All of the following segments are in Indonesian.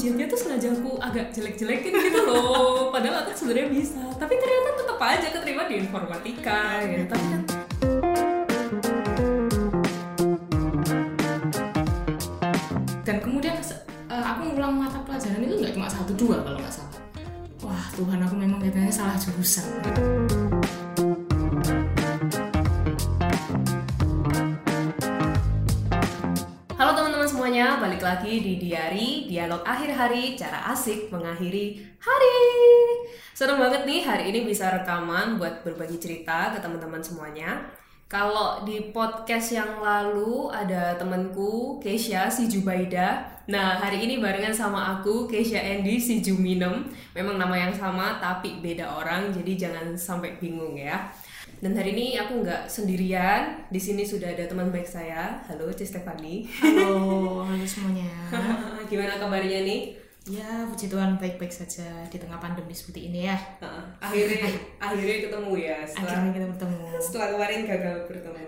ujiannya tuh sengaja aku agak jelek-jelekin gitu loh. Padahal aku sebenarnya bisa. Tapi ternyata tetap aja keterima di informatika gitu tapi kan. Dan kemudian uh, aku ngulang mata pelajaran itu nggak cuma satu dua kalau nggak salah. Wah Tuhan aku memang katanya salah jurusan dialog akhir hari, cara asik mengakhiri hari. Seneng banget nih hari ini bisa rekaman buat berbagi cerita ke teman-teman semuanya. Kalau di podcast yang lalu ada temanku Keisha si Jubaida. Nah hari ini barengan sama aku Keisha Andy si Juminem. Memang nama yang sama tapi beda orang jadi jangan sampai bingung ya. Dan hari ini aku nggak sendirian. Di sini sudah ada teman baik saya. Halo Cis Stefani. Halo, halo semuanya. Gimana kabarnya nih? Ya, puji Tuhan baik-baik saja di tengah pandemi seperti ini ya. Uh, akhirnya akhirnya ketemu ya setelah Akhirnya kita bertemu. setelah kemarin gagal bertemu.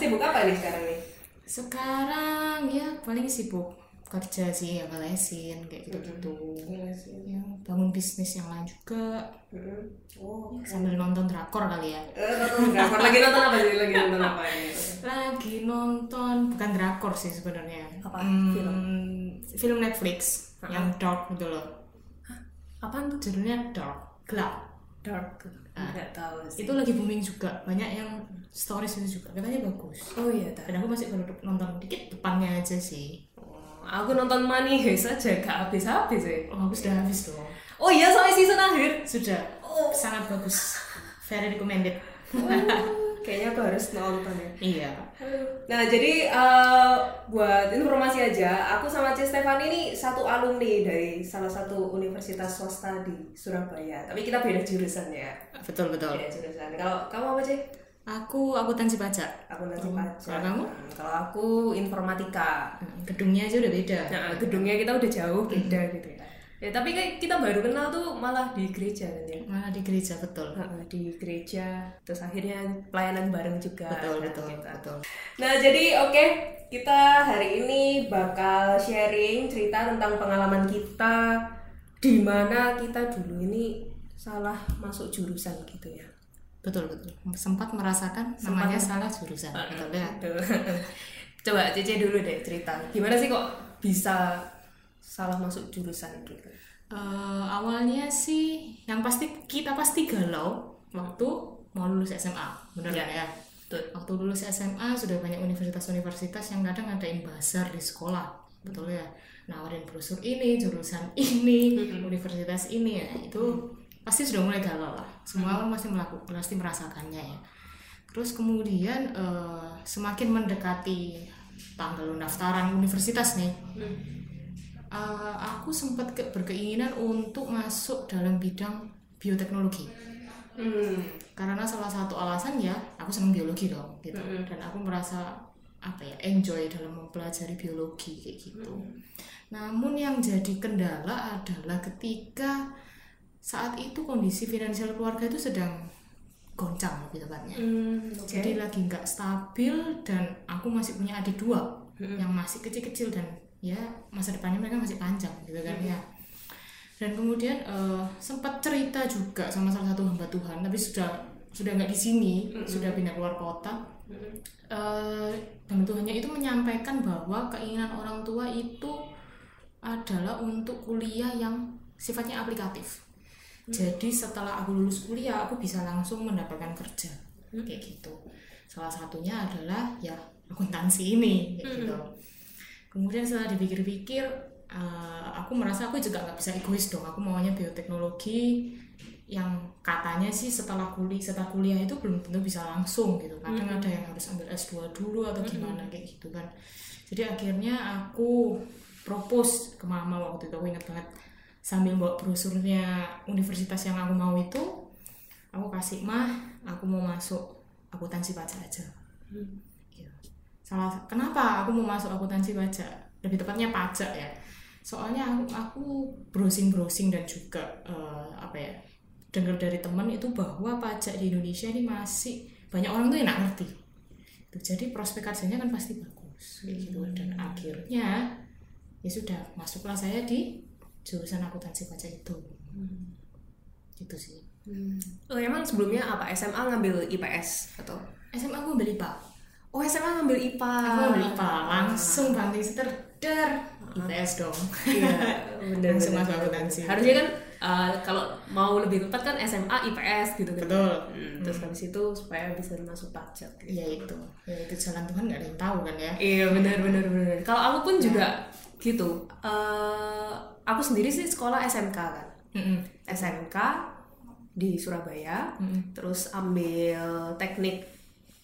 Sibuk apa nih sekarang nih? Sekarang ya paling sibuk kerja sih, ya lesin kayak gitu-gitu. Ya, bangun bisnis yang lain juga. Oh, Ya, sambil nonton drakor kali ya. Eh, nonton drakor. lagi nonton apa sih? Lagi nonton apa ini? Lagi nonton bukan drakor sih sebenarnya. Apa? Hmm, Film? Film Netflix yang dark gitu loh. Apaan tuh? Judulnya dark, gelap. Dark. Nggak tahu sih. Itu lagi booming juga. Banyak yang stories itu juga katanya bagus. Oh iya, tar. Dan aku masih baru nonton dikit depannya aja sih. Aku nonton Money Heist aja gak habis-habis ya. Oh, aku sudah habis dong. Oh iya sampai season akhir. Sudah. Oh. Sangat bagus. Very recommended. Oh, kayaknya aku harus nonton ya. Iya. Nah, jadi eh, buat informasi aja, aku sama Cis Stefani ini satu alumni dari salah satu universitas swasta di Surabaya. Tapi kita beda jurusan ya. Betul betul. Beda jurusan. Kalau kamu apa sih? Aku akuntansi pajak. Aku nanti Oh, pajak. kalau kamu? Hmm, Kalau aku informatika. Hmm, Gedungnya aja udah beda. Nah, gedungnya kita udah jauh beda gitu ya. Ya, tapi kayak kita baru kenal tuh malah di gereja kan ya. Malah di gereja betul. Di gereja terus akhirnya pelayanan bareng juga Betul kan, betul kita. betul. Nah, jadi oke, kita hari ini bakal sharing cerita tentang pengalaman kita di mana kita dulu ini salah masuk jurusan gitu ya. Betul betul. Sempat merasakan namanya salah jurusan. Betul ya. Tuh. Coba Cece dulu deh cerita. Gimana sih kok bisa salah masuk jurusan gitu? Eh, awalnya sih yang pasti kita pasti galau waktu mau lulus SMA. Bener Ya. kan ya? Betul. waktu lulus SMA sudah banyak universitas-universitas yang kadang ngadain bazar di sekolah betul ya nawarin brosur ini jurusan ini universitas ini ya itu pasti sudah mulai galau lah. Semua orang pasti melakukan pasti merasakannya ya. Terus kemudian eh, semakin mendekati tanggal pendaftaran universitas nih eh, aku sempat ke- berkeinginan untuk masuk dalam bidang bioteknologi. Hmm. karena salah satu alasan ya aku senang biologi dong gitu. Dan aku merasa apa ya enjoy dalam mempelajari biologi kayak gitu. Namun yang jadi kendala adalah ketika saat itu kondisi finansial keluarga itu sedang goncang lebih tepatnya. Hmm, oke. jadi lagi nggak stabil dan aku masih punya adik dua yang masih kecil-kecil dan ya masa depannya mereka masih panjang gitu kan ya. Dan kemudian eh, sempat cerita juga sama salah satu hamba Tuhan tapi sudah sudah nggak di sini sudah pindah keluar kota. Eh, hamba Tuhannya itu menyampaikan bahwa keinginan orang tua itu adalah untuk kuliah yang sifatnya aplikatif jadi setelah aku lulus kuliah aku bisa langsung mendapatkan kerja. Kayak gitu. Salah satunya adalah ya akuntansi ini kayak gitu. Kemudian setelah dipikir-pikir eh, aku merasa aku juga nggak bisa egois dong. Aku maunya bioteknologi yang katanya sih setelah kuliah setelah kuliah itu belum tentu bisa langsung gitu. Kadang ada yang harus ambil S2 dulu atau gimana kayak gitu kan. Jadi akhirnya aku propose ke mama waktu itu. Aku ingat banget sambil bawa brosurnya universitas yang aku mau itu aku kasih mah aku mau masuk akuntansi pajak aja. Gitu. salah kenapa aku mau masuk akuntansi pajak? Lebih tepatnya pajak ya. Soalnya aku aku browsing browsing dan juga eh, apa ya dengar dari teman itu bahwa pajak di Indonesia ini masih banyak orang tuh yang nggak ngerti. Tuh, jadi prospek kerjanya kan pasti bagus kayak gitu. Dan akhirnya ya sudah masuklah saya di jurusan akuntansi pajak itu. Gitu sih. Oh emang sebelumnya apa? SMA ngambil IPS atau? SMA aku ambil IPA Oh SMA ngambil IPA. aku ambil IPA langsung banting setir dar IPS dong. Iya, bener, langsung masuk akuntansi. Harusnya kan uh, kalau mau lebih tepat kan SMA IPS gitu kan. betul. Hmm, terus habis itu supaya bisa masuk pajak. Gitu. ya itu. Ya itu jalan Tuhan nggak ada yang tahu kan ya. Iya benar benar benar. Kalau aku pun juga gitu. Eh, aku sendiri sih sekolah SMK kan. Mm-mm. SMK di Surabaya. Mm-mm. Terus ambil teknik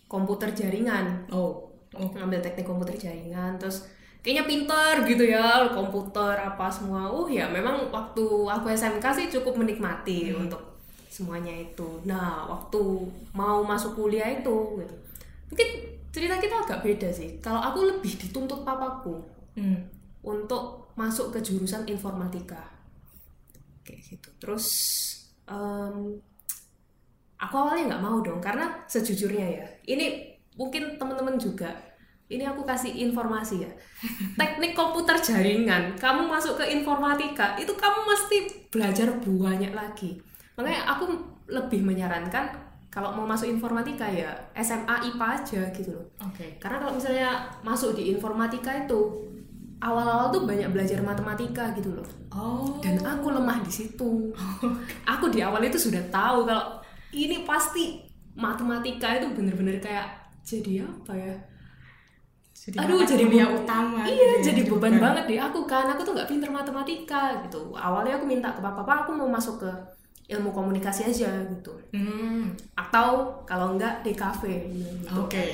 komputer jaringan. oh oh Ngambil teknik komputer jaringan. Terus kayaknya pinter gitu ya komputer apa semua. Uh ya memang waktu aku SMK sih cukup menikmati untuk semuanya itu. Nah waktu mau masuk kuliah itu gitu. Mungkin cerita kita agak beda sih. Kalau aku lebih dituntut papaku Hmm. Untuk masuk ke jurusan informatika. Kayak gitu. Terus em, aku awalnya nggak mau dong karena sejujurnya ya ini mungkin teman-teman juga ini aku kasih informasi ya. Teknik komputer jaringan kamu masuk ke informatika itu kamu mesti belajar banyak lagi. Makanya aku lebih menyarankan kalau mau masuk informatika ya SMA IPA aja gitu loh. Oke. Karena kalau misalnya masuk di informatika itu awal-awal tuh banyak belajar matematika gitu loh. oh Dan aku lemah di situ. Aku di awal itu sudah tahu kalau ini pasti matematika itu bener-bener kayak jadi apa ya? jadi Aduh, jadi kuliah utama Iya, gitu ya, jadi beban kan. banget di aku kan. Aku tuh nggak pinter matematika gitu. Awalnya aku minta ke papa, aku mau masuk ke ilmu komunikasi aja gitu. hmm Atau kalau enggak DKV gitu. oke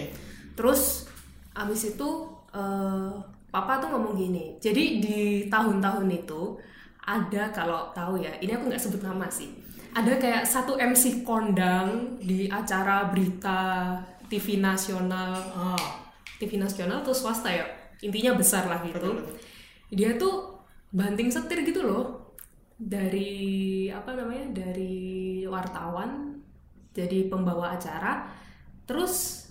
Terus abis itu eh, papa tuh ngomong gini. Jadi di tahun-tahun itu ada kalau tahu ya, ini aku nggak sebut nama sih. Ada kayak satu MC kondang di acara berita TV nasional, oh TV nasional atau swasta ya. Intinya besar lah gitu. Dia tuh banting setir gitu loh. Dari apa namanya? Dari wartawan jadi pembawa acara. Terus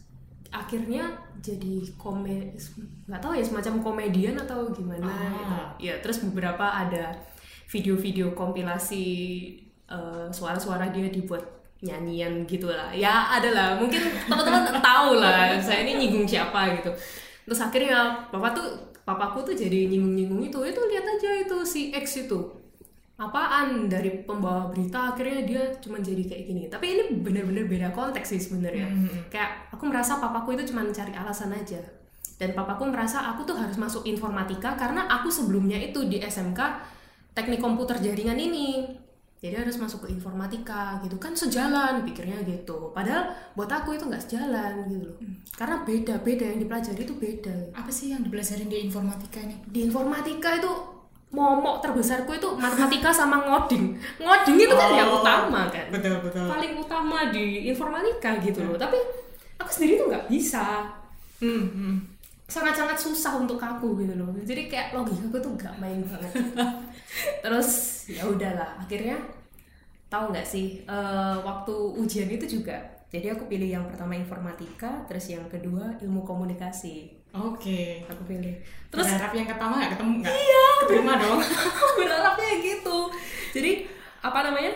akhirnya jadi komedi nggak tahu ya semacam komedian atau gimana Ah. gitu. ya terus beberapa ada video-video kompilasi eh, suara-suara dia dibuat nyanyian gitu lah ya ada lah mungkin teman-teman tahu lah saya ini nyinggung siapa gitu. Terus akhirnya papa tuh papaku tuh jadi nyinggung-nyinggung itu. Itu lihat aja itu si X itu apaan? Dari pembawa berita akhirnya dia cuma jadi kayak gini. Tapi ini bener-bener beda konteks sih sebenarnya. Kayak aku merasa papaku itu cuma cari alasan aja. Dan papaku merasa aku tuh harus masuk informatika karena aku sebelumnya itu di SMK teknik komputer jaringan ini. Jadi harus masuk ke informatika gitu. Kan sejalan pikirnya gitu. Padahal buat aku itu nggak sejalan gitu loh. Karena beda beda yang dipelajari itu beda. Apa sih yang dipelajarin di informatika ini? Di informatika itu momok terbesarku itu matematika sama ngoding. Ngoding itu kan yang Oh. utama kan. betul betul. Paling utama di informatika gitu loh. Tapi aku sendiri tuh nggak bisa. Hmm, hmm. sangat-sangat susah untuk aku gitu loh. Jadi kayak logika aku tuh nggak main banget. Terus ya udahlah akhirnya tahu nggak sih eh, waktu ujian itu juga. Jadi aku pilih yang pertama informatika terus yang kedua ilmu komunikasi. Oke. Aku pilih. Terus berharap yang pertama nggak ketemu nggak? Iya keterima dong. Berharapnya gitu. Jadi apa namanya?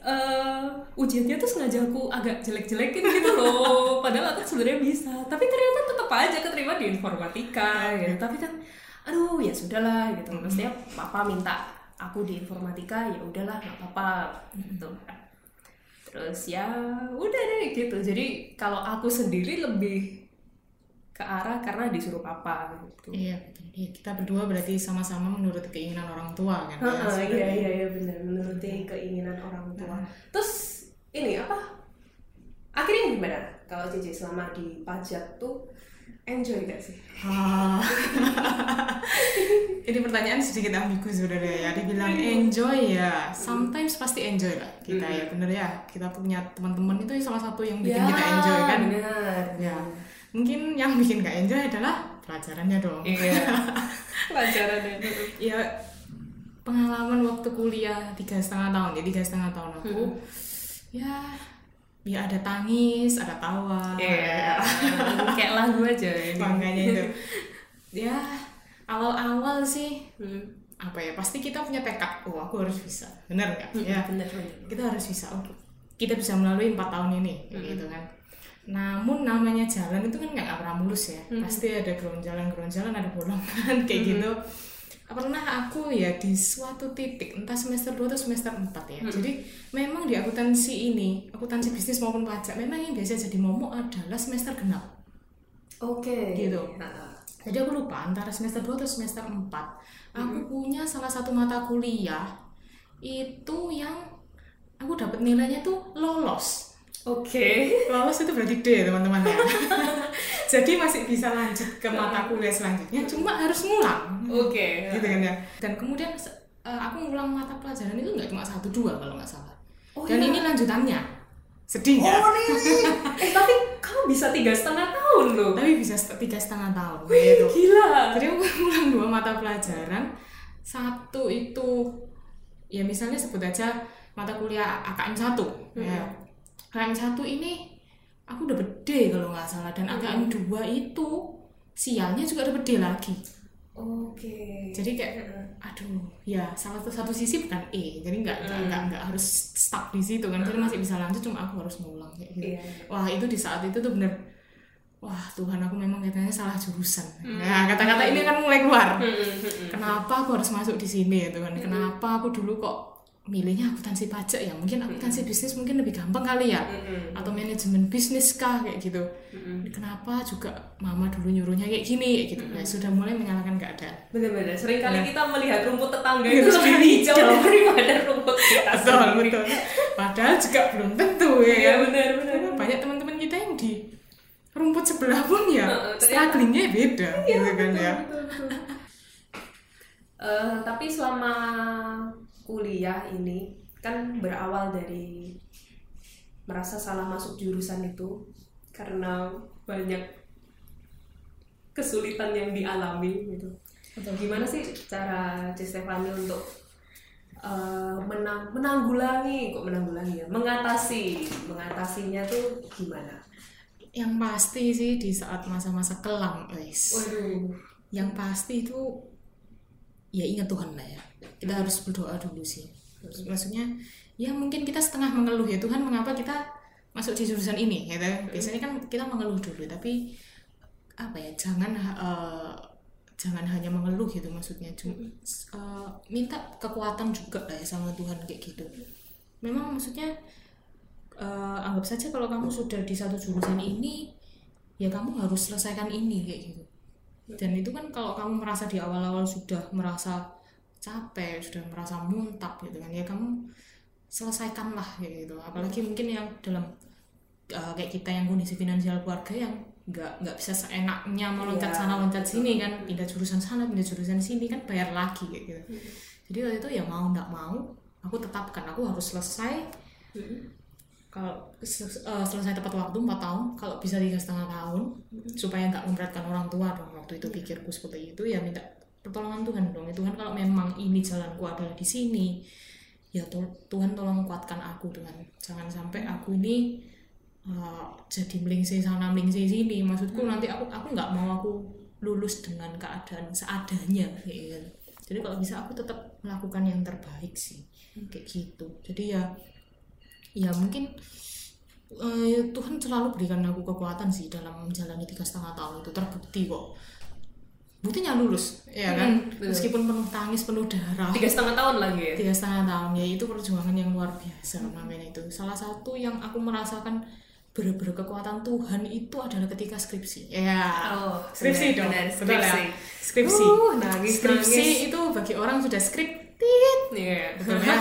Eh ujiannya tuh sengaja aku agak jelek-jelekin gitu loh. Padahal aku sebenarnya bisa. Tapi ternyata tetap aja keterima di informatika. Gitu. Tapi kan aduh ya sudahlah gitu. Maksudnya papa minta aku di informatika ya udahlah nggak apa-apa gitu. Terus ya udah deh gitu. Jadi kalau aku sendiri lebih ke arah karena disuruh papa gitu iya betul Iya, kita berdua berarti sama-sama menurut keinginan orang tua kan ya, Heeh, iya iya iya benar menuruti keinginan orang tua. Terus ini apa? Akhirnya gimana kalau Cici selama di pajak tuh enjoy gak sih? Ah. Ini pertanyaan sedikit ambigu sebenarnya ya. Dibilang enjoy ya, sometimes pasti enjoy lah kita ya, bener ya. Kita punya teman-teman itu salah satu yang bikin kita enjoy kan. Benar. Ya, mungkin yang bikin gak enjoy adalah pelajarannya dong. Iya. Pelajarannya. Ya pengalaman waktu kuliah tiga setengah tahun, ya tiga setengah tahun aku. Ya, ya ada tangis, ada tawa. Iya. Kayak lagu aja ini. makanya itu ya awal-awal sih Hmm. apa ya pasti kita punya tekad oh aku harus bisa benar nggak ya bener bener kita harus bisa oh kita bisa melalui empat tahun ini kayak gitu kan namun namanya jalan itu kan nggak pernah mulus ya. Pasti ada geronjalan geronjalan ada bolongan kayak gitu. Pernah aku ya di suatu titik entah semester 2 atau semester 4 ya. Jadi memang di akuntansi ini akuntansi bisnis maupun pajak memang yang biasa jadi momok adalah semester genap. Oke. Gitu. Nah, jadi aku lupa antara semester 2 atau semester 4 aku punya salah satu mata kuliah itu yang aku dapat nilainya tuh lolos oke. Lolos itu berarti D ya teman-teman ya. Jadi masih bisa lanjut ke mata kuliah selanjutnya cuma harus ngulang. Oke. Gitu kan ya. Dan kemudian eh, aku ngulang mata pelajaran itu nggak cuma satu dua kalau nggak salah. Oh, dan iya. ini lanjutannya. Sedih nggak oh really eh tapi kamu bisa tiga setengah tahun loh. Tapi bisa tiga setengah tahun Wih, gitu. gila. Jadi aku ngulang dua mata pelajaran. Satu itu ya misalnya sebut aja mata kuliah AKM 1 ya AKM 1 ini aku dapet D kalau nggak salah dan AKM 2 itu sialnya juga dapet D lagi. Oke. Jadi kayak aduh ya salah satu satu sisi bukan E jadi nggak nggak nggak nggak harus stuck di situ kan jadi masih bisa lanjut cuma aku harus ngulang kayak gitu. Iya. wah itu di saat itu tuh bener wah Tuhan aku memang katanya salah jurusan. Nah kata-kata ini kan mulai keluar. Kenapa aku harus masuk di sini ya Tuhan kenapa aku dulu kok milihnya akuntansi pajak ya. Mungkin akuntansi bisnis mungkin lebih gampang kali ya. Atau manajemen bisnis kah kayak gitu. Kenapa juga mama dulu nyuruhnya kayak gini kayak gitu. Ya sudah mulai menyalahkan keadaan bener-bener. Sering kali Nah. kita melihat rumput tetangga itu lebih hijau daripada rumput kita betul betul. Padahal juga belum tentu ya. Iya, kan? benar, benar. Karena banyak teman-teman kita yang di rumput sebelah pun ya ternyata- strugglingnya beda gitu kan ya. betul, betul. Eh, tapi selama kuliah ini kan berawal dari merasa salah masuk jurusan itu karena banyak kesulitan yang dialami gitu. Gimana sih cara C. Stefani untuk eh, menang, menanggulangi kok menanggulangi ya mengatasi mengatasinya tuh gimana? yang pasti sih di saat masa-masa kelam guys Waduh. yang pasti itu ya ingat Tuhan lah ya. Kita harus berdoa dulu sih. Maksudnya ya mungkin kita setengah mengeluh ya Tuhan mengapa kita masuk di jurusan ini? Gitu. Biasanya kan kita mengeluh dulu tapi apa ya jangan eh, jangan hanya mengeluh gitu maksudnya. Cuma eh, minta kekuatan juga lah ya sama Tuhan kayak gitu. Memang maksudnya eh, anggap saja kalau kamu sudah di satu jurusan ini ya kamu harus selesaikan ini kayak gitu dan itu kan kalau kamu merasa di awal-awal sudah merasa capek sudah merasa muntap gitu kan ya kamu selesaikanlah kayak gitu. Apalagi mungkin yang dalam uh, kayak kita yang kondisi finansial keluarga yang nggak nggak bisa seenaknya meloncat Iya. sana loncat sini kan pindah jurusan sana pindah jurusan sini kan bayar lagi kayak gitu. Jadi waktu itu ya mau nggak mau aku tetapkan aku harus selesai kalau eh, selesai tepat waktu 4 tahun kalau bisa tiga setengah tahun supaya nggak memberatkan orang tua dong. Waktu itu pikirku seperti itu ya minta pertolongan Tuhan dong. Ya Tuhan kalau memang ini jalanku adalah di sini ya Tuhan tolong kuatkan aku Tuhan. Jangan sampai aku ini eh, jadi melingsih sana melingsih sini. Maksudku nanti aku aku nggak mau aku lulus dengan keadaan seadanya gitu. jadi kalau bisa aku tetap melakukan yang terbaik sih kayak gitu. Jadi ya ya mungkin eh, Tuhan selalu berikan aku kekuatan sih dalam menjalani tiga setengah tahun itu terbukti kok buktinya lulus ya kan Hmm, betul. meskipun penuh tangis penuh darah Tiga setengah tahun lagi ya? tiga setengah tahun ya itu perjuangan yang luar biasa namanya itu salah satu yang aku merasakan bener-bener kekuatan Tuhan itu adalah ketika skripsi ya Oh, skripsi benar, dong benar, betul ya? skripsi. skripsi Uh, nangis, skripsi nangis. itu bagi orang sudah skriptit Iya. betul ya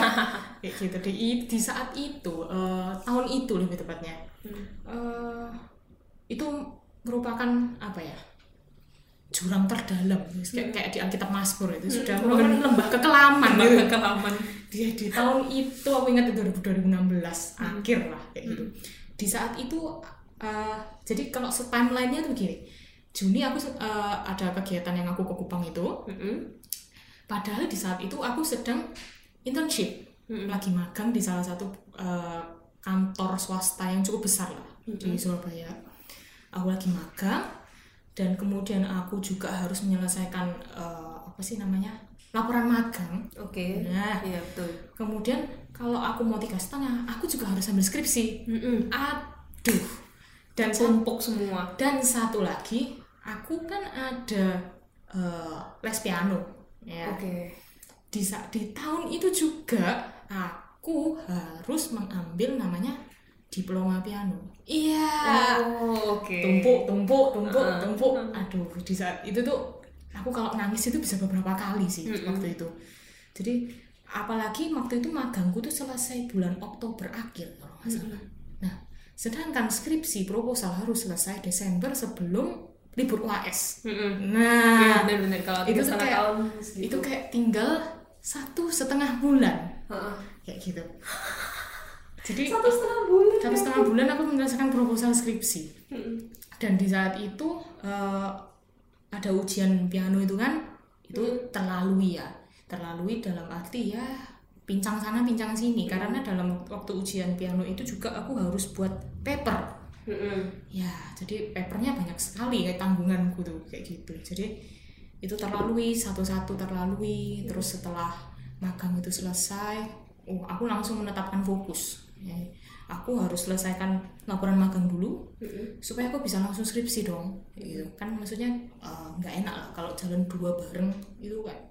kayak gitu. Di, di saat itu eh, tahun itu lebih tepatnya. Eh, itu merupakan apa ya? Jurang terdalam. Kayak, kayak di Alkitab Mazmur itu sudah merupakan lembah kekelaman. Gitu. Kekelaman. dia di tahun itu aku ingat itu 2016 akhir lah kayak gitu. Di saat itu eh, jadi kalau timelinenya tuh begini. Juni aku eh, ada kegiatan yang aku ke Kupang itu. Mm-mm. Padahal di saat itu aku sedang internship, lagi magang di salah satu eh, kantor swasta yang cukup besar lah di Surabaya. Aku lagi magang dan kemudian aku juga harus menyelesaikan eh, apa sih namanya laporan magang Oke. nah Iya betul. kemudian kalau aku mau tiga setengah aku juga harus ambil skripsi Mm-mm. aduh dan Tumpuk semua. dan satu lagi aku kan ada eh, les piano ya Oke. di sa- di tahun itu juga aku harus mengambil namanya diploma piano. Iya. Oh, oke. tumpuk tumpuk tumpuk Uh-uh. tumpuk. Aduh di saat itu tuh aku kalau nangis itu bisa beberapa kali sih Mm-mm. waktu itu. Jadi apalagi waktu itu magangku tuh selesai bulan Oktober akhir kalau nggak salah. Nah sedangkan skripsi proposal harus selesai Desember sebelum libur UAS Mm-mm. nah Iya benar-benar. Kalau itu kayak- tahun itu kayak tinggal satu setengah bulan Heeh. kayak gitu jadi satu setengah bulan. satu setengah bulan aku menyelesaikan proposal skripsi Mm-mm. dan di saat itu eh, ada ujian piano itu kan itu terlalui ya terlalui dalam arti ya pincang sana pincang sini karena dalam waktu ujian piano itu juga aku harus buat paper Mm-mm. ya jadi papernya banyak sekali kayak tanggunganku tuh kayak gitu jadi itu terlalui satu-satu terlalui terus setelah magang itu selesai oh aku langsung menetapkan fokus. Ya, aku harus selesaikan laporan magang dulu Mm-mm. supaya aku bisa langsung skripsi dong. Gitu kan maksudnya eh, nggak enak lah kalau jalan dua bareng itu kayak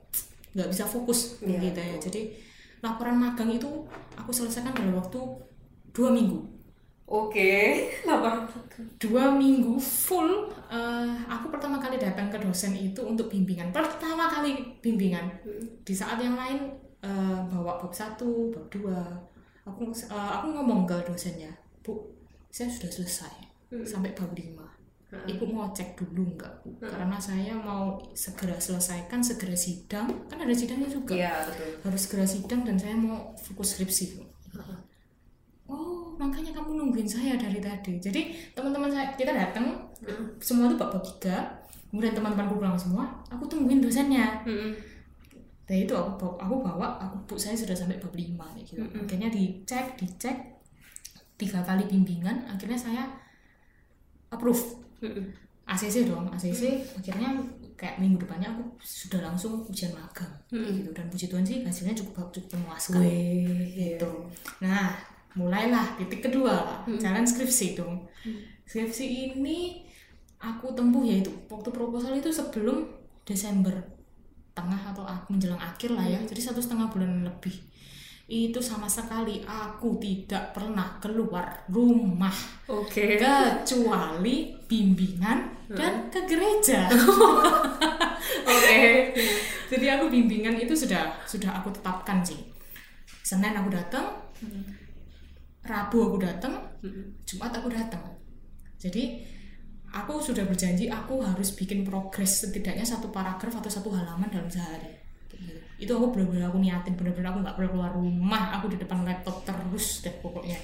nggak bisa fokus Iya, gitu ya. jadi laporan magang itu aku selesaikan dalam waktu dua minggu Oke. Laporan dua minggu full eh, aku pertama kali datang ke dosen itu untuk bimbingan. Pertama kali bimbingan. Di saat yang lain eh, bawa bab satu bab dua. Aku eh, aku ngomong ke dosennya bu saya sudah selesai sampai bab lima. Ibu mau cek dulu enggak bu? Karena saya mau segera selesaikan segera sidang. Kan ada sidangnya juga. Iya betul. harus segera sidang dan saya mau fokus skripsi Bu. Makanya kamu nungguin saya dari tadi. Jadi teman-teman saya kita datang, semua tuh bab tiga. Kemudian teman-temanku pulang semua, aku tungguin dosennya. Mm-mm. Dan itu aku bawa, aku bawa, aku bu saya sudah sampai bab lima kayak gitu. Akhirnya dicek, dicek tiga kali bimbingan. Akhirnya saya approve. Mm-mm. ACC dong, ACC. Akhirnya kayak minggu depannya aku sudah langsung ujian magang kayak gitu. Dan puji Tuhan sih hasilnya cukup cukup memuaskan Wih. gitu. Nah, mulailah titik kedua, jalan skripsi dong. Skripsi ini aku tempuh yaitu waktu proposal itu sebelum Desember tengah atau menjelang akhir lah ya, jadi satu setengah bulan lebih. Itu sama sekali aku tidak pernah keluar rumah Oke. kecuali bimbingan dan ke gereja. Oke. Jadi aku bimbingan itu sudah sudah aku tetapkan sih. Senin aku datang, Rabu aku datang, Jumat aku datang. Jadi aku sudah berjanji aku harus bikin progres setidaknya satu paragraf atau satu halaman dalam sehari. Itu aku benar-benar aku niatin benar-benar aku nggak perlu keluar rumah, aku di depan laptop terus deh pokoknya.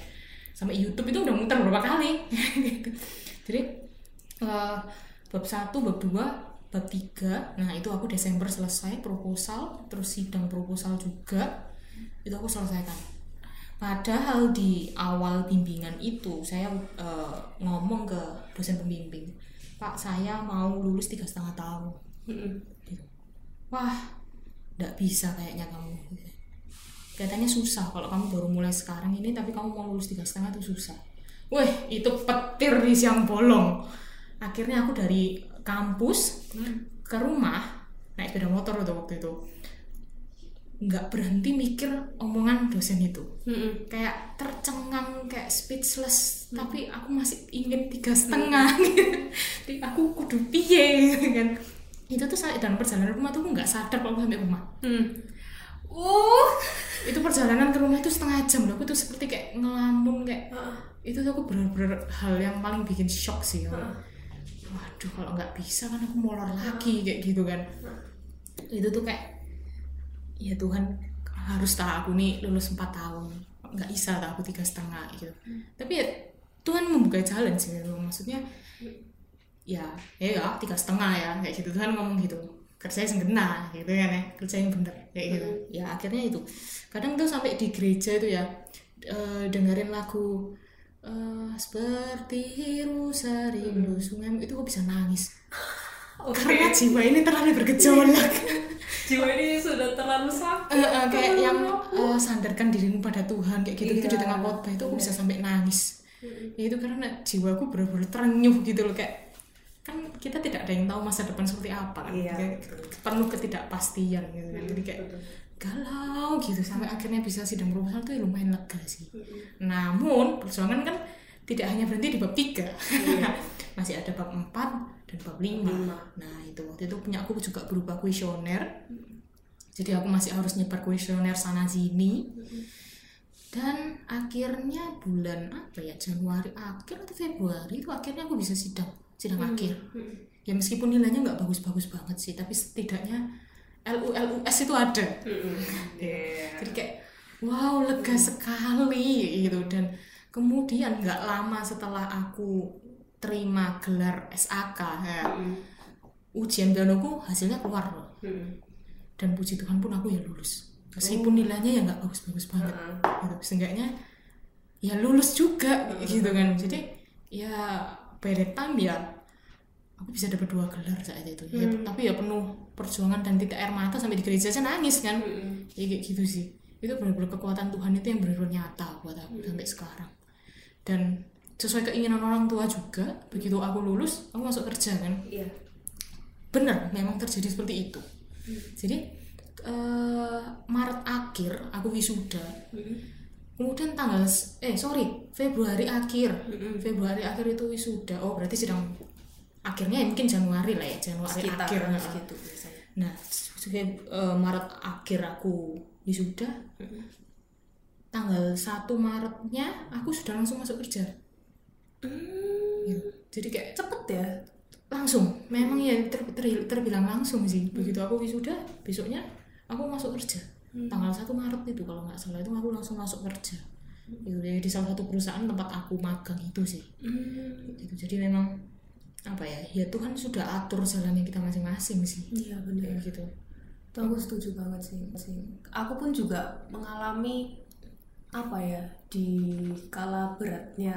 Sampai YouTube itu udah muter berapa kali. Gitu. Jadi eh, bab satu, bab dua, bab tiga, nah itu aku Desember selesai proposal, terus sidang proposal juga, itu aku selesaikan. Padahal di awal bimbingan itu saya eh, ngomong ke dosen pembimbing, Pak saya mau lulus tiga setengah tahun. Gitu. Wah, nggak bisa kayaknya kamu. Katanya susah kalau kamu baru mulai sekarang ini, tapi kamu mau lulus tiga setengah itu susah. Weh, itu petir di siang bolong. Akhirnya aku dari kampus ke rumah naik sepeda motor waktu itu nggak berhenti mikir omongan dosen itu. Mm-mm. kayak tercengang kayak speechless. Tapi aku masih ingin tiga setengah. Jadi aku kudu piye gitu kan. Itu tuh saya dalam perjalanan rumah tuh aku nggak sadar kalau sampai rumah. Hmm. Uh. itu perjalanan ke rumah itu setengah jam loh. Aku tuh seperti kayak ngelamun kayak Ah. itu tuh aku bener-bener hal yang paling bikin shock sih waduh kalau nggak bisa kan aku molor lagi kayak gitu kan. Itu tuh kayak ya Tuhan harus tak aku nih lulus 4 tahun? Nggak bisa tak aku tiga setengah gitu. Tapi ya Tuhan membuka jalan sih gitu. maksudnya ya ya ya, tiga setengah ya kayak gitu. Tuhan ngomong gitu kerja yang kena gitu kan ya kerja yang bener kayak gitu. Ya akhirnya itu. Kadang tuh sampai di gereja itu ya eh, dengerin lagu eh, seperti rusa rindu sungai itu kok bisa nangis? Oke. karena jiwa ini terlalu bergejolak Jiwa ini sudah terlalu sakit. Eh, eh, kayak yang eh, sandarkan dirimu pada Tuhan kayak gitu itu di Iya. tengah khotbah itu aku bisa sampai nangis. Ya itu karena jiwaku benar-benar terenyuh gitu loh kayak kan kita tidak ada yang tahu masa depan seperti apa kan. Iya, Kayak penuh ketidakpastian gitu kan. Jadi kayak galau gitu sampai akhirnya bisa sidang proposal tuh ya lumayan lega sih. Namun perjuangan kan tidak hanya berhenti di bab 3 masih ada bab 4 dan bab 5 nah itu. Waktu itu punya aku juga berupa kuesioner. Jadi aku masih harus nyebar kuesioner sana sini. Dan akhirnya bulan apa ya Januari akhir atau Februari itu akhirnya aku bisa sidang sidang akhir. Ya meskipun nilainya nggak bagus-bagus banget sih tapi setidaknya LU LUS itu ada. Iya. jadi kayak wow lega sekali gitu. Dan kemudian nggak lama setelah aku terima gelar SAK ya, ujian pianoku hasilnya keluar loh. Dan puji Tuhan pun aku ya lulus. Meskipun nilainya ya nggak bagus-bagus banget. Gitu. seenggaknya ya lulus juga gitu kan. Jadi ya by that time ya aku bisa dapat dua gelar saat itu. Ya, tapi ya penuh perjuangan dan tidak air mata sampai di gereja aja nangis kan. Ya kayak gitu sih. Itu benar-benar kekuatan Tuhan itu yang benar-benar nyata buat aku sampai sekarang. Dan sesuai keinginan orang tua juga begitu aku lulus aku masuk kerja kan? Iya. benar memang terjadi seperti itu. Jadi eh, Maret akhir aku wisuda. Kemudian tanggal eh sorry Februari akhir. Februari akhir itu wisuda. Oh berarti sedang akhirnya ya mungkin Januari lah ya Januari Sekitar akhir. nah. biasanya. nah sebagai eh, Maret akhir aku wisuda tanggal 1 Maretnya aku sudah langsung masuk kerja Gitu. jadi kayak Cepet ya. langsung memang ya ter, ter- terbilang langsung sih begitu aku wisuda besoknya aku masuk kerja tanggal 1 Maret itu kalau nggak salah itu aku langsung masuk kerja gitu jadi di salah satu perusahaan tempat aku magang itu sih gitu jadi memang apa ya ya Tuhan sudah atur jalannya kita masing-masing sih Iya benar. kayak gitu Itu aku setuju banget sih. sih. Aku pun juga mengalami apa ya di kala beratnya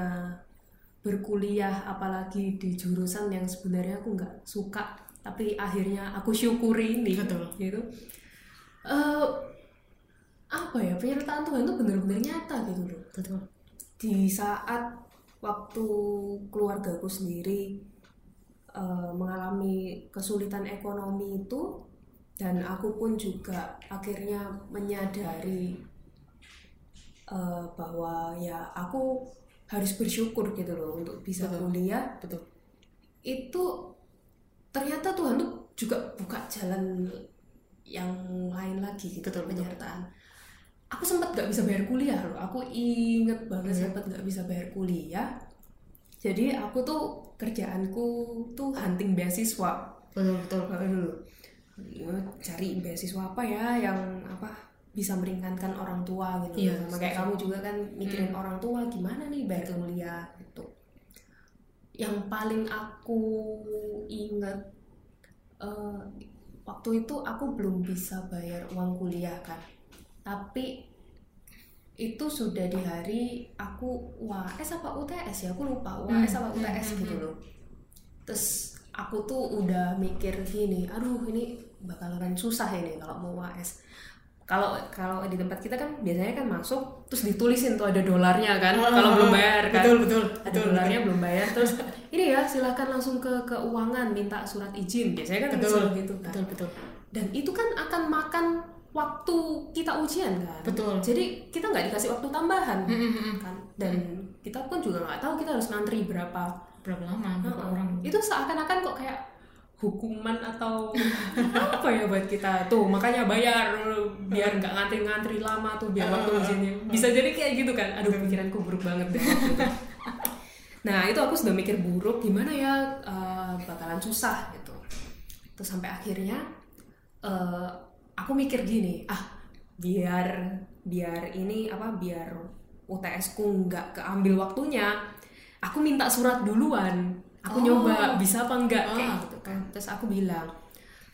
berkuliah apalagi di jurusan yang sebenarnya aku nggak suka tapi akhirnya aku syukuri ini Betul. gitu. Eh, apa ya penyertaan Tuhan itu benar-benar nyata gitu loh. Betul. Di saat waktu keluargaku sendiri eh, mengalami kesulitan ekonomi itu dan aku pun juga akhirnya menyadari eh, bahwa ya aku harus bersyukur gitu loh untuk bisa Betul. kuliah. Betul. Itu ternyata Tuhan tuh juga buka jalan yang lain lagi gitu Betul, betul. penyertaan. Aku sempat nggak bisa bayar kuliah loh. Aku inget banget Iya. sempat nggak bisa bayar kuliah. Jadi aku tuh kerjaanku tuh hunting beasiswa. Betul betul. Dulu cari beasiswa apa ya yang apa bisa meringankan orang tua gitu. Iya, sama kayak kamu juga kan mikirin orang tua gimana nih bayar kuliah gitu. Yang paling aku inget eh, waktu itu aku belum bisa bayar uang kuliah kan tapi itu sudah di hari aku UAS apa UTS ya? Aku lupa UAS apa Hmm, UTS hmm, gitu hmm. loh. Terus aku tuh udah mikir gini aduh ini bakalan susah ini kalau mau UAS kalau kalau di tempat kita kan biasanya kan masuk terus ditulisin tuh ada dolarnya kan kalau belum bayar kan. betul betul ada betul dolarnya belum bayar terus ini ya silahkan langsung ke keuangan minta surat izin. Biasanya kan betul gitu kan. betul betul. Dan itu kan akan makan waktu kita ujian kan. Betul. jadi kita nggak dikasih waktu tambahan Mm, mm, mm. kan. Dan kita pun juga nggak tahu kita harus ngantri berapa berapa lama berapa orang. Itu seakan-akan kok kayak hukuman atau apa ya buat kita? Tuh makanya bayar biar nggak ngantri-ngantri lama tuh biar waktu ujiannya bisa jadi kayak gitu kan? Aduh pikiranku buruk banget. Deh nah itu aku sudah mikir buruk gimana ya eh, bakalan susah gitu. Terus sampai akhirnya eh, aku mikir gini ah biar biar ini apa biar UTS ku nggak keambil waktunya aku minta surat duluan aku Oh. nyoba bisa apa enggak kayak Ah. gitu kan terus aku bilang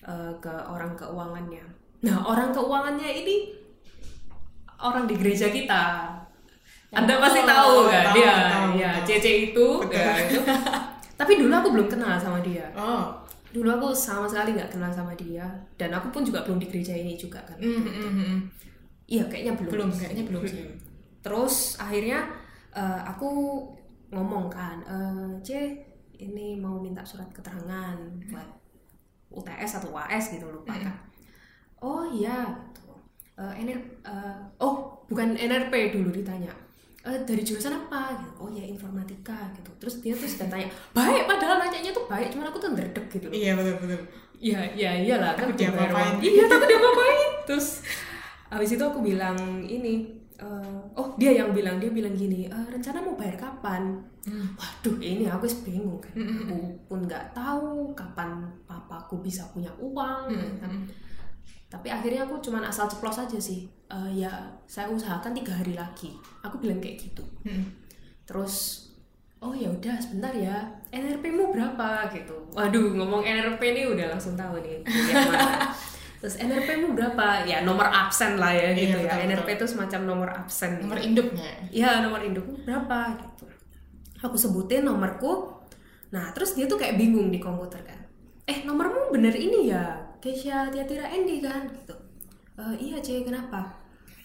eh, ke orang keuangannya nah orang keuangannya ini orang di gereja kita anda Oh, pasti tahu kan tahu, dia tahu. ya CC itu, ya. Tapi dulu aku belum kenal sama dia. oh Dulu aku sama sekali nggak kenal sama dia, dan aku pun juga belum di gereja ini juga kan. mm, mm, mm, mm. Iya, kayaknya belum. belum kayaknya belum sih Terus akhirnya eh, aku ngomong kan, eh, C ini mau minta surat keterangan buat UTS atau UAS gitu lupa kan. Oh iya, gitu. Eh, NR, eh, oh bukan NRP dulu ditanya. "Eh, dari jurusan apa? Gitu. Oh ya informatika gitu. Terus dia tuh sudah tanya, baik padahal nanyanya tuh baik, cuman aku tuh ngerdek gitu loh. iya betul betul Iya, iya, iyalah kan dia. Iya, takut dia apa-apain. Terus habis itu aku bilang ini eh, oh dia yang bilang dia bilang gini "Eh, rencana mau bayar kapan? Waduh ini aku bingung kan. Aku pun nggak tahu kapan papaku bisa punya uang kan. tapi akhirnya aku cuman asal ceplos aja sih. "Eh, ya saya usahakan tiga hari lagi. Aku bilang kayak gitu. Mm. terus oh ya udah sebentar ya. NRP-mu berapa? Gitu. Waduh ngomong NRP ini udah langsung tahu nih terus NRP-mu berapa? Ya nomor absen lah ya gitu Iya, ya. betul, NRP itu semacam nomor absen nomor induknya? Ya nomor indukmu berapa gitu. Aku sebutin nomorku. Nah terus dia tuh kayak bingung di komputer kan. Eh nomormu bener ini ya? Keisha Tiatira Endi kan gitu. "Eh, iya C kenapa?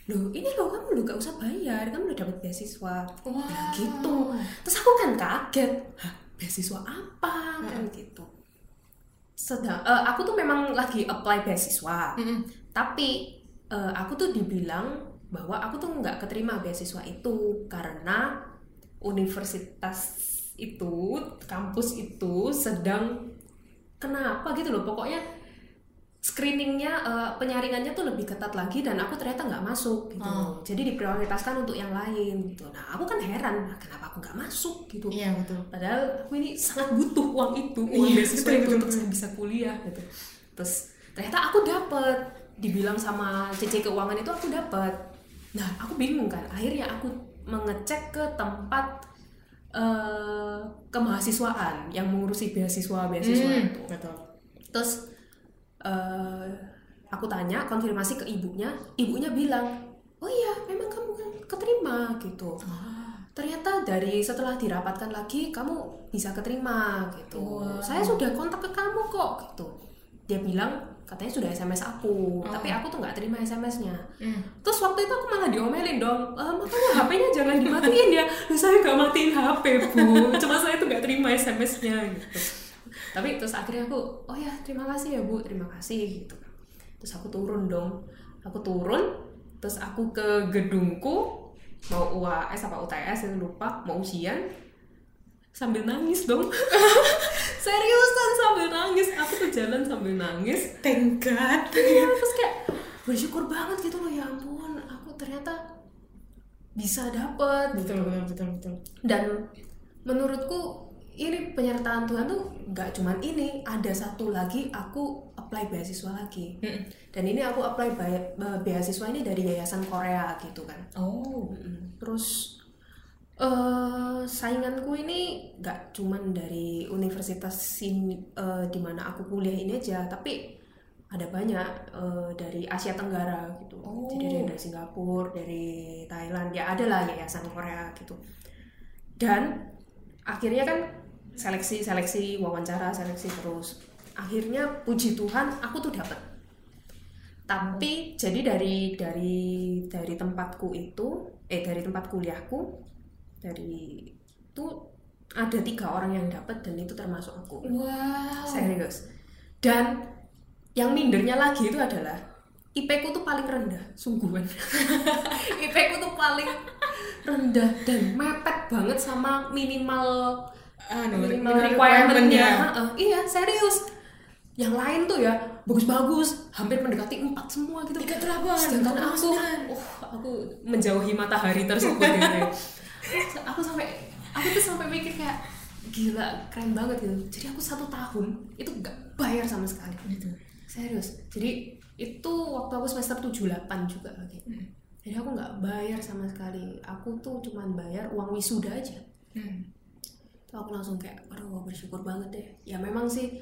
Loh ini loh kamu lo gak usah bayar. Kamu udah dapat beasiswa. Wow. Bilang gitu terus aku kan kaget. Hah, beasiswa apa? Kan gitu sedang eh, aku tuh memang lagi apply beasiswa Mm-mm. tapi eh, aku tuh dibilang bahwa aku tuh nggak keterima beasiswa itu karena universitas itu kampus itu sedang kenapa gitu loh pokoknya screeningnya eh, penyaringannya tuh lebih ketat lagi dan aku ternyata nggak masuk gitu. Oh. jadi diprioritaskan untuk yang lain gitu. Nah aku kan heran nah, kenapa aku nggak masuk? gitu. Iya betul. Padahal aku ini sangat butuh uang itu, uang Iya, beasiswa itu betul, untuk saya bisa kuliah gitu. Terus ternyata aku dapet, dibilang sama CC keuangan itu aku dapet. Nah aku bingung kan, akhirnya aku mengecek ke tempat eh kemahasiswaan yang mengurusi beasiswa beasiswa Hmm, itu. betul. Terus eh aku tanya konfirmasi ke ibunya, ibunya bilang, oh iya memang kamu kan keterima gitu. Ternyata dari setelah dirapatkan lagi kamu bisa keterima gitu. Wow. Saya sudah kontak ke kamu kok gitu. Dia bilang katanya sudah SMS aku, Oh. tapi aku tuh nggak terima SMS-nya. Mm. Terus waktu itu aku malah diomelin dong, "Eh, makanya HP-nya jangan dimatiin ya. Saya nggak matiin HP bu, cuma saya tuh nggak terima SMS-nya gitu. Tapi terus akhirnya aku, oh ya terima kasih ya bu, terima kasih gitu. Terus aku turun dong, aku turun, terus aku ke gedungku mau UAS apa UTS itu lupa, mau ujian sambil nangis dong. Seriusan sambil nangis, aku tuh jalan sambil nangis. Thank God. Iya, terus kayak bersyukur banget gitu loh ya ampun. Aku ternyata bisa dapet betul betul betul betul. Dan menurutku ini penyertaan Tuhan tuh nggak cuman ini ada satu lagi aku apply beasiswa lagi. Mm. dan ini aku apply beasiswa ini dari yayasan Korea gitu kan. Oh. Terus eh sainganku ini nggak cuman dari universitas sini eh, di mana aku kuliah ini aja tapi ada banyak eh, dari Asia Tenggara gitu. Oh. jadi dari Singapura dari Thailand ya ada lah yayasan Korea gitu. Dan akhirnya kan seleksi seleksi wawancara seleksi terus. Akhirnya puji Tuhan aku tuh dapat tapi jadi dari dari dari tempatku itu eh dari tempat kuliahku dari itu ada tiga orang yang dapat dan itu termasuk aku. Wow. Serius. Dan yang mindernya lagi itu adalah IP ku tuh paling rendah sungguhan. IP ku tuh paling rendah dan mepet banget sama minimal anu, minimal requirement-nya. Heeh, iya serius. Yang lain tuh ya bagus-bagus hampir mendekati empat semua gitu. Tiga delapan, sedangkan aku oh aku menjauhi matahari tersebut gitu ya. aku sampai aku tuh sampai mikir kayak gila keren banget gitu. Jadi aku satu tahun itu nggak bayar sama sekali. Gitu. serius. Jadi itu waktu aku semester 78 juga lagi jadi aku nggak bayar sama sekali. Aku tuh cuman bayar uang wisuda aja. Hmm. Tuh aku langsung kayak aduh bersyukur banget deh. Ya memang sih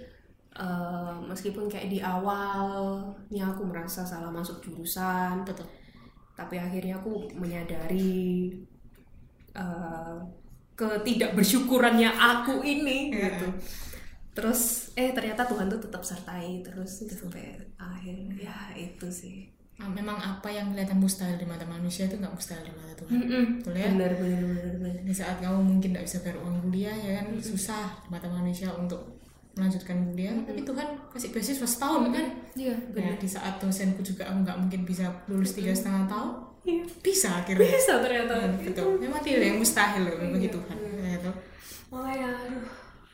eh, meskipun kayak di awalnya aku merasa salah masuk jurusan betul tapi akhirnya aku menyadari eh, ketidak bersyukurannya aku ini gitu. Terus eh ternyata Tuhan tuh tetap sertai terus sampai akhir. Ya itu sih memang apa yang kelihatan mustahil di mata manusia itu nggak mustahil di mata Tuhan. Betul ya? Benar benar benar benar. Di saat kamu mungkin nggak bisa bayar uang kuliah ya kan susah di mata manusia untuk melanjutkan kuliah. Tapi Tuhan kasih beasiswa setahun kan? Iya Ya, di saat dosenku juga aku nggak mungkin bisa lulus tiga setengah tahun Iya. bisa akhirnya. Bisa ternyata. Betul. Memang tidak yang mustahil loh bagi Tuhan gitu. makanya aduh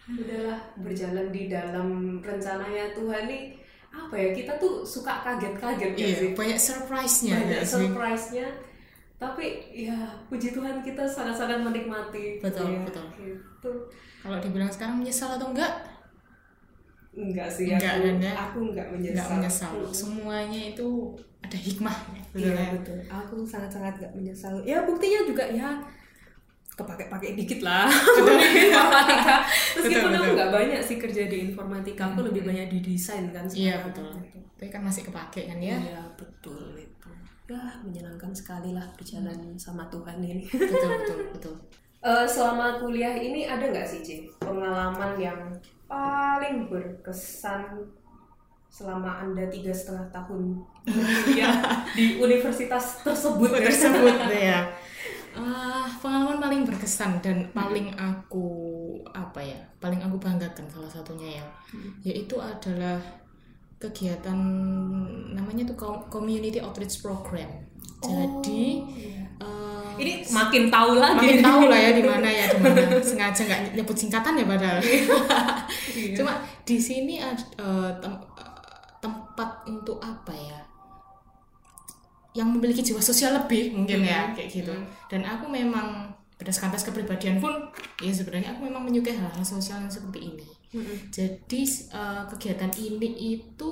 udahlah berjalan di dalam rencananya Tuhan nih apa ya kita tuh suka kaget-kaget ya. Iya sih banyak surprise-nya banyak ya surprise-nya. Tapi ya puji Tuhan kita sangat-sangat menikmati. Betul, Ya, betul. gitu. Kalau dibilang sekarang menyesal atau enggak? Enggak sih Enggak, aku ya? aku enggak menyesal. Enggak menyesal. Semuanya itu ada hikmahnya betul Iya ya? betul. Aku sangat-sangat gak menyesal. Ya buktinya juga ya kepake-pakai dikit lah. Informatika. Meskipun Betul, aku nggak banyak sih kerja di informatika, aku lebih banyak di desain kan iya betul. Tapi kan masih kepake kan ya? Iya betul. Itu. Ya menyenangkan sekali lah berjalan sama Tuhan ini. betul betul betul. Eh, selama kuliah ini ada nggak sih Ci pengalaman yang paling berkesan selama anda tiga setengah tahun kuliah di universitas tersebut? Tersebut ya Ah, pengalaman paling berkesan dan paling aku apa ya paling aku banggakan salah satunya ya yaitu adalah kegiatan namanya tuh com- community outreach program. Jadi eh, Ini makin tahu lagi. makin tahu lah ya di mana ya di mana. Sengaja nggak nyebut singkatan ya padahal. Cuma di sini ada eh, tem- eh, tempat untuk apa ya yang memiliki jiwa sosial lebih mungkin ya kayak gitu. Dan aku memang berdasarkan tes kepribadian pun ya sebenarnya aku memang menyukai hal-hal sosial yang seperti ini. Jadi eh, kegiatan ini itu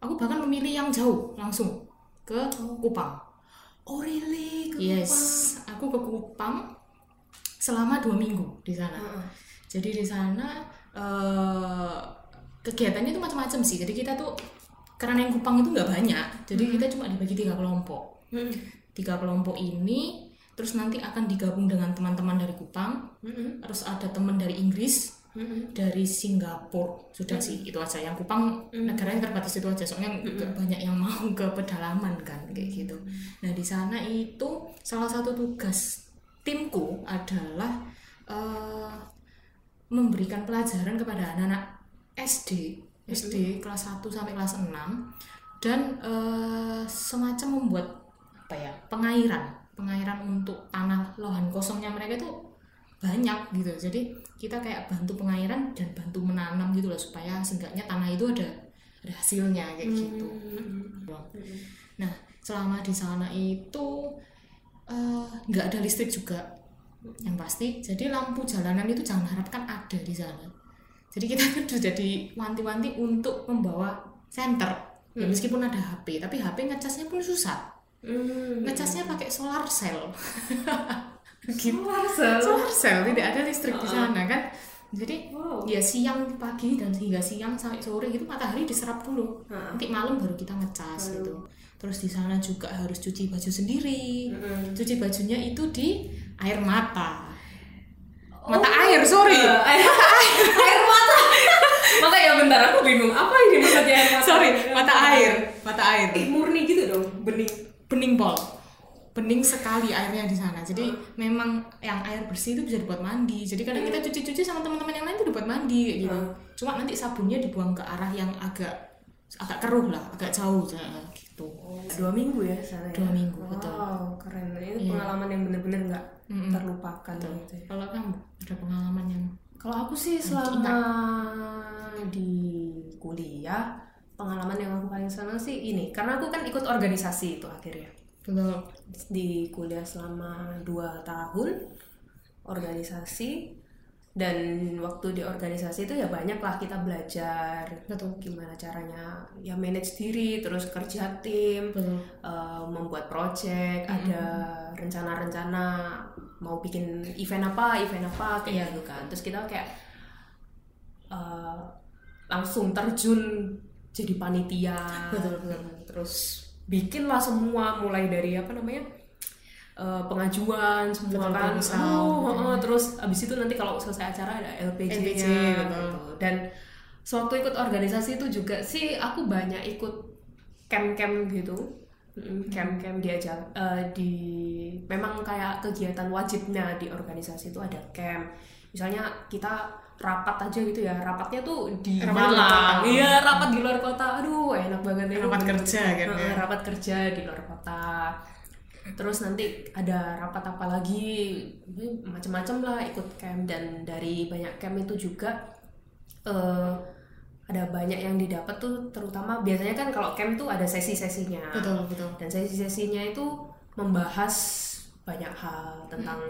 aku bahkan memilih yang jauh langsung ke Kupang. Oh really? Ke Yes, aku ke Kupang selama dua minggu di sana. Heeh. Jadi di sana eh, kegiatannya itu macam-macam sih. Jadi kita tuh karena yang Kupang itu nggak banyak, jadi kita cuma dibagi tiga kelompok. Hmm. Tiga kelompok ini terus nanti akan digabung dengan teman-teman dari Kupang, Mm-mm. terus ada teman dari Inggris, Mm-mm. dari Singapura. Sudah sih itu aja. Yang Kupang negaranya terbatas itu aja soalnya nggak banyak yang mau ke pedalaman kan kayak gitu. Nah di sana itu salah satu tugas timku adalah eh, memberikan pelajaran kepada anak-anak SD SD. kelas 1 sampai kelas 6 dan eh, semacam membuat apa ya? pengairan. Pengairan untuk tanah lahan kosongnya mereka itu banyak gitu. Jadi kita kayak bantu pengairan dan bantu menanam gitu loh supaya seenggaknya tanah itu ada ada hasilnya kayak gitu. Nah selama di sana itu eh, nggak ada listrik juga yang pasti. Jadi lampu jalanan itu jangan harapkan ada di sana jadi kita kan sudah diwanti-wanti untuk membawa senter. Ya meskipun ada HP tapi HP ngecasnya pun susah. Hmm. ngecasnya pakai solar cell. Solar cell. solar cell tidak ada listrik di sana kan? Jadi Wow. ya siang pagi dan hingga siang sampai sore gitu matahari diserap dulu. Ha. nanti malam baru kita ngecas gitu. Terus di sana juga harus cuci baju sendiri. Cuci bajunya itu di air mata. Mata air sorry. Eh, air, air mata. ya bentar aku bingung. Apa ini maksudnya mata? sorry mata air mata air Eh, murni gitu dong, bening. bening pol bening sekali airnya di sana jadi memang yang air bersih itu bisa dibuat mandi jadi kadang kita cuci-cuci sama teman-teman yang lain itu dibuat mandi kayak gitu cuma nanti sabunnya dibuang ke arah yang agak agak keruh lah agak jauh gitu Dua minggu ya sana ya? Dua minggu, wow, betul. keren. Ini Iya. pengalaman yang bener-bener nggak Mm-mm. terlupakan gitu ya. kalau kamu ada pengalaman yang Kalau aku sih selama di kuliah pengalaman yang aku paling senang sih ini. Karena aku kan ikut organisasi itu akhirnya. Betul. Di kuliah selama dua tahun organisasi. Dan waktu di organisasi itu ya banyak lah kita belajar betul. gimana caranya ya manage diri terus kerja tim betul. eh, membuat project ada rencana-rencana mau bikin event apa event apa kayak Iya. gitu kan terus kita kayak eh, langsung terjun jadi panitia Betul, betul. terus bikin lah semua mulai dari apa namanya eh, pengajuan semua Betul, kan Aduh, gitu. heeh, terus abis itu nanti kalau selesai acara ada LPG-nya LPG, betul. gitu. dan sewaktu ikut organisasi itu juga sih aku banyak ikut camp-camp gitu camp-camp diajak eh, di memang kayak kegiatan wajibnya di organisasi itu ada camp. Misalnya kita rapat aja gitu ya rapatnya tuh di Rapat Malang iya rapat di luar kota. Aduh enak banget ya. Rapat kerja kan, Heeh, ya. rapat kerja di luar kota. Terus nanti ada rapat apa lagi macam-macam lah ikut camp. Dan dari banyak camp itu juga eh, ada banyak yang didapat tuh terutama biasanya kan kalau camp tuh ada sesi-sesinya. Betul betul. Dan sesi-sesinya itu membahas banyak hal tentang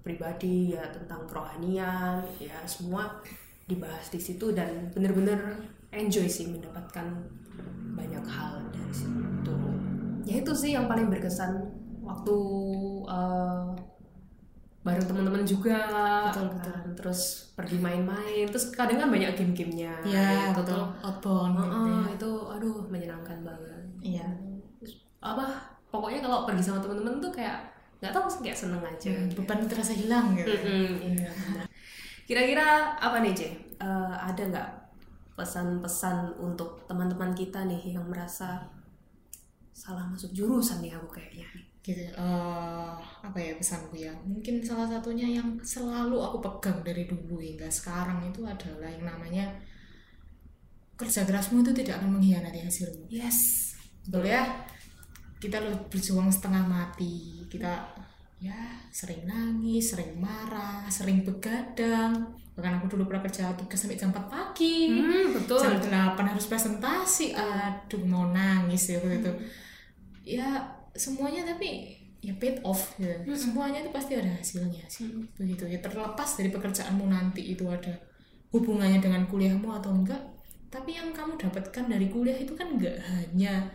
pribadi ya tentang kerohanian ya semua dibahas di situ dan bener-bener enjoy sih mendapatkan banyak hal dari situ. Ya itu sih yang paling berkesan waktu eh, bareng teman-teman juga. Betul, betul. kan. terus pergi main-main. Terus kadang kan banyak game-gamenya. Ya itu betul. tuh. Outbound gitu Heeh, ya. itu aduh menyenangkan banget. Iya. Apa pokoknya kalau pergi sama temen-temen tuh kayak nggak tahu sih, kayak seneng aja Hmm, beban terasa hilang gitu. Mm-mm, iya, kira-kira apa nih C Eh, ada nggak pesan-pesan untuk teman-teman kita nih yang merasa salah masuk jurusan nih aku kayaknya gitu eh, apa ya pesanku ya? Mungkin salah satunya yang selalu aku pegang dari dulu hingga sekarang itu adalah yang namanya kerja kerasmu itu tidak akan mengkhianati hasilmu. Yes. Betul ya? Kita lo berjuang setengah mati. Kita ya sering nangis sering marah sering begadang. Bahkan aku dulu pernah kerja tugas sampai jam 4 pagi. Hmm, betul. Jam 8 harus presentasi. Aduh mau nangis ya waktu itu. Ya semuanya tapi ya paid off. Ya. semuanya itu pasti ada hasilnya sih. Begitu. Ya terlepas dari pekerjaanmu nanti itu ada hubungannya dengan kuliahmu atau enggak tapi yang kamu dapatkan dari kuliah itu kan enggak hanya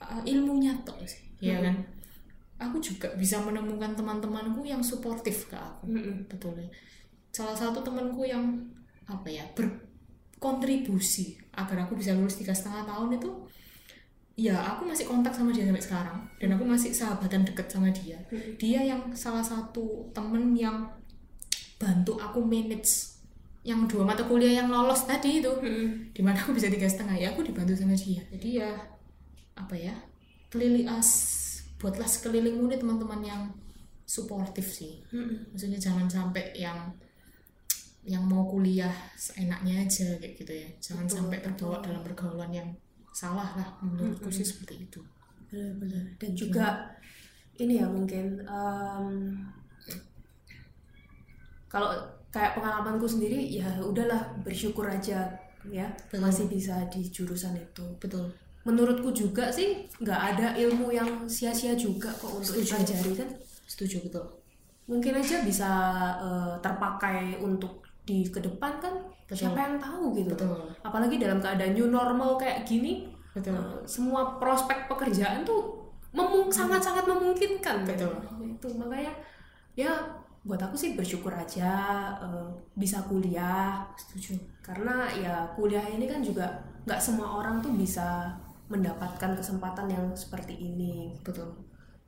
uh, ilmunya toh sih ya kan? Aku juga bisa menemukan teman-temanku yang suportif ke aku. Mm-mm. betul ya. Salah satu temanku yang apa ya berkontribusi agar aku bisa lulus tiga setengah tahun itu ya aku masih kontak sama dia sampai sekarang. Dan aku masih sahabatan deket sama dia. Dia yang salah satu temen yang bantu aku manage yang dua mata kuliah yang lolos tadi itu. Mm-mm. di mana aku bisa tiga setengah. Ya aku dibantu sama dia. Jadi ya apa ya keliling as buatlah sekelilingmu nih teman-teman yang suportif sih. Mm-mm. maksudnya jangan sampai yang yang mau kuliah seenaknya aja kayak gitu ya. Jangan Betul, sampai terbawa dalam pergaulan yang salah lah menurutku sih seperti itu. Benar-benar. Dan juga ini ya mungkin em, kalau kayak pengalamanku sendiri ya udahlah bersyukur aja ya Betul. masih bisa di jurusan itu. Betul. Menurutku juga sih nggak ada ilmu yang sia-sia juga kok untuk Setuju. dipelajari kan? Setuju betul. Mungkin aja bisa eh, terpakai untuk di ke depan kan Betul. siapa yang tahu gitu. Betul. Apalagi dalam keadaan new normal kayak gini betul. Eh, semua prospek pekerjaan tuh memung sangat-sangat memungkinkan. Kan? Betul. itu. Makanya ya buat aku sih bersyukur aja eh, bisa kuliah. Setuju. Karena ya kuliah ini kan juga nggak semua orang tuh bisa mendapatkan kesempatan yang seperti ini. Betul.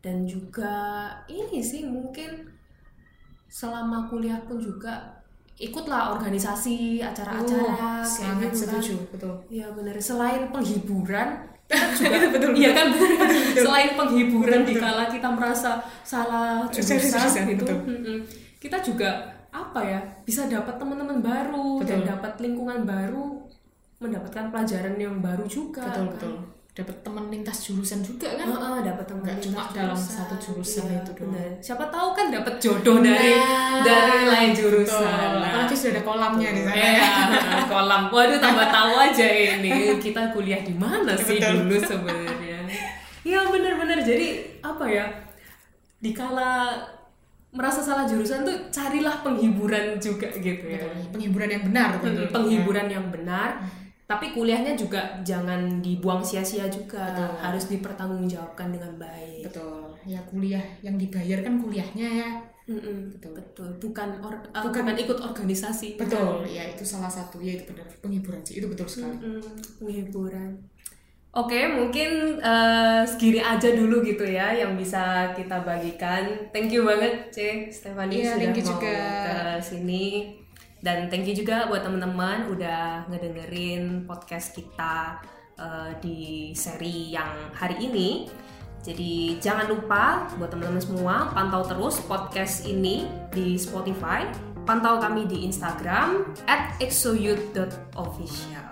Dan juga ini sih mungkin selama kuliah pun juga ikutlah organisasi acara-acara Oh, sangat gitu kan. setuju betul Iya benar. Selain penghiburan, kita juga Betul, Iya kan benar. Selain penghiburan Betul, di betul. kala kita merasa salah Salah jurusan gitu, betul. mm-mm. kita juga apa ya bisa dapat teman-teman baru dan Betul. dapat lingkungan baru, mendapatkan pelajaran yang baru juga. betul kan. betul dapat teman lintas jurusan juga kan Heeh, dapat teman Nggak cuma lintas dalam satu jurusan Iya, itu doang. benar. Siapa tahu kan dapat jodoh dari Nah, dari lain betul. jurusan. Nah, apalagi sudah ada kolamnya di sana Iya, kolam. Waduh, tambah tahu aja ini kita kuliah di mana sih Betul. dulu sebenarnya. Ya benar-benar jadi apa ya? Dikala merasa salah jurusan tuh carilah penghiburan juga gitu ya. Betul, penghiburan yang benar Hmm, tentunya. Penghiburan yang benar. Tapi kuliahnya juga jangan dibuang sia-sia juga. Betul. Harus dipertanggungjawabkan dengan baik. betul ya kuliah yang dibayar kan kuliahnya ya Mm-mm, Betul. betul. Bukan or- uh, Bukan- bukan ikut organisasi. betul ya itu salah satu ya itu benar penghiburan sih itu betul sekali Mm-mm, penghiburan. Oke, mungkin uh, segini aja dulu gitu ya yang bisa kita bagikan. Thank you banget, C. Stefani Iya, sudah thank you mau juga. ke sini. Dan thank you juga buat teman-teman udah ngedengerin podcast kita uh, di seri yang hari ini. Jadi jangan lupa buat teman-teman semua pantau terus podcast ini di Spotify, pantau kami di Instagram @exoyouth.official.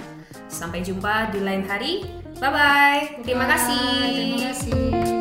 Sampai jumpa di lain hari. Bye bye. Terima kasih. Terima kasih.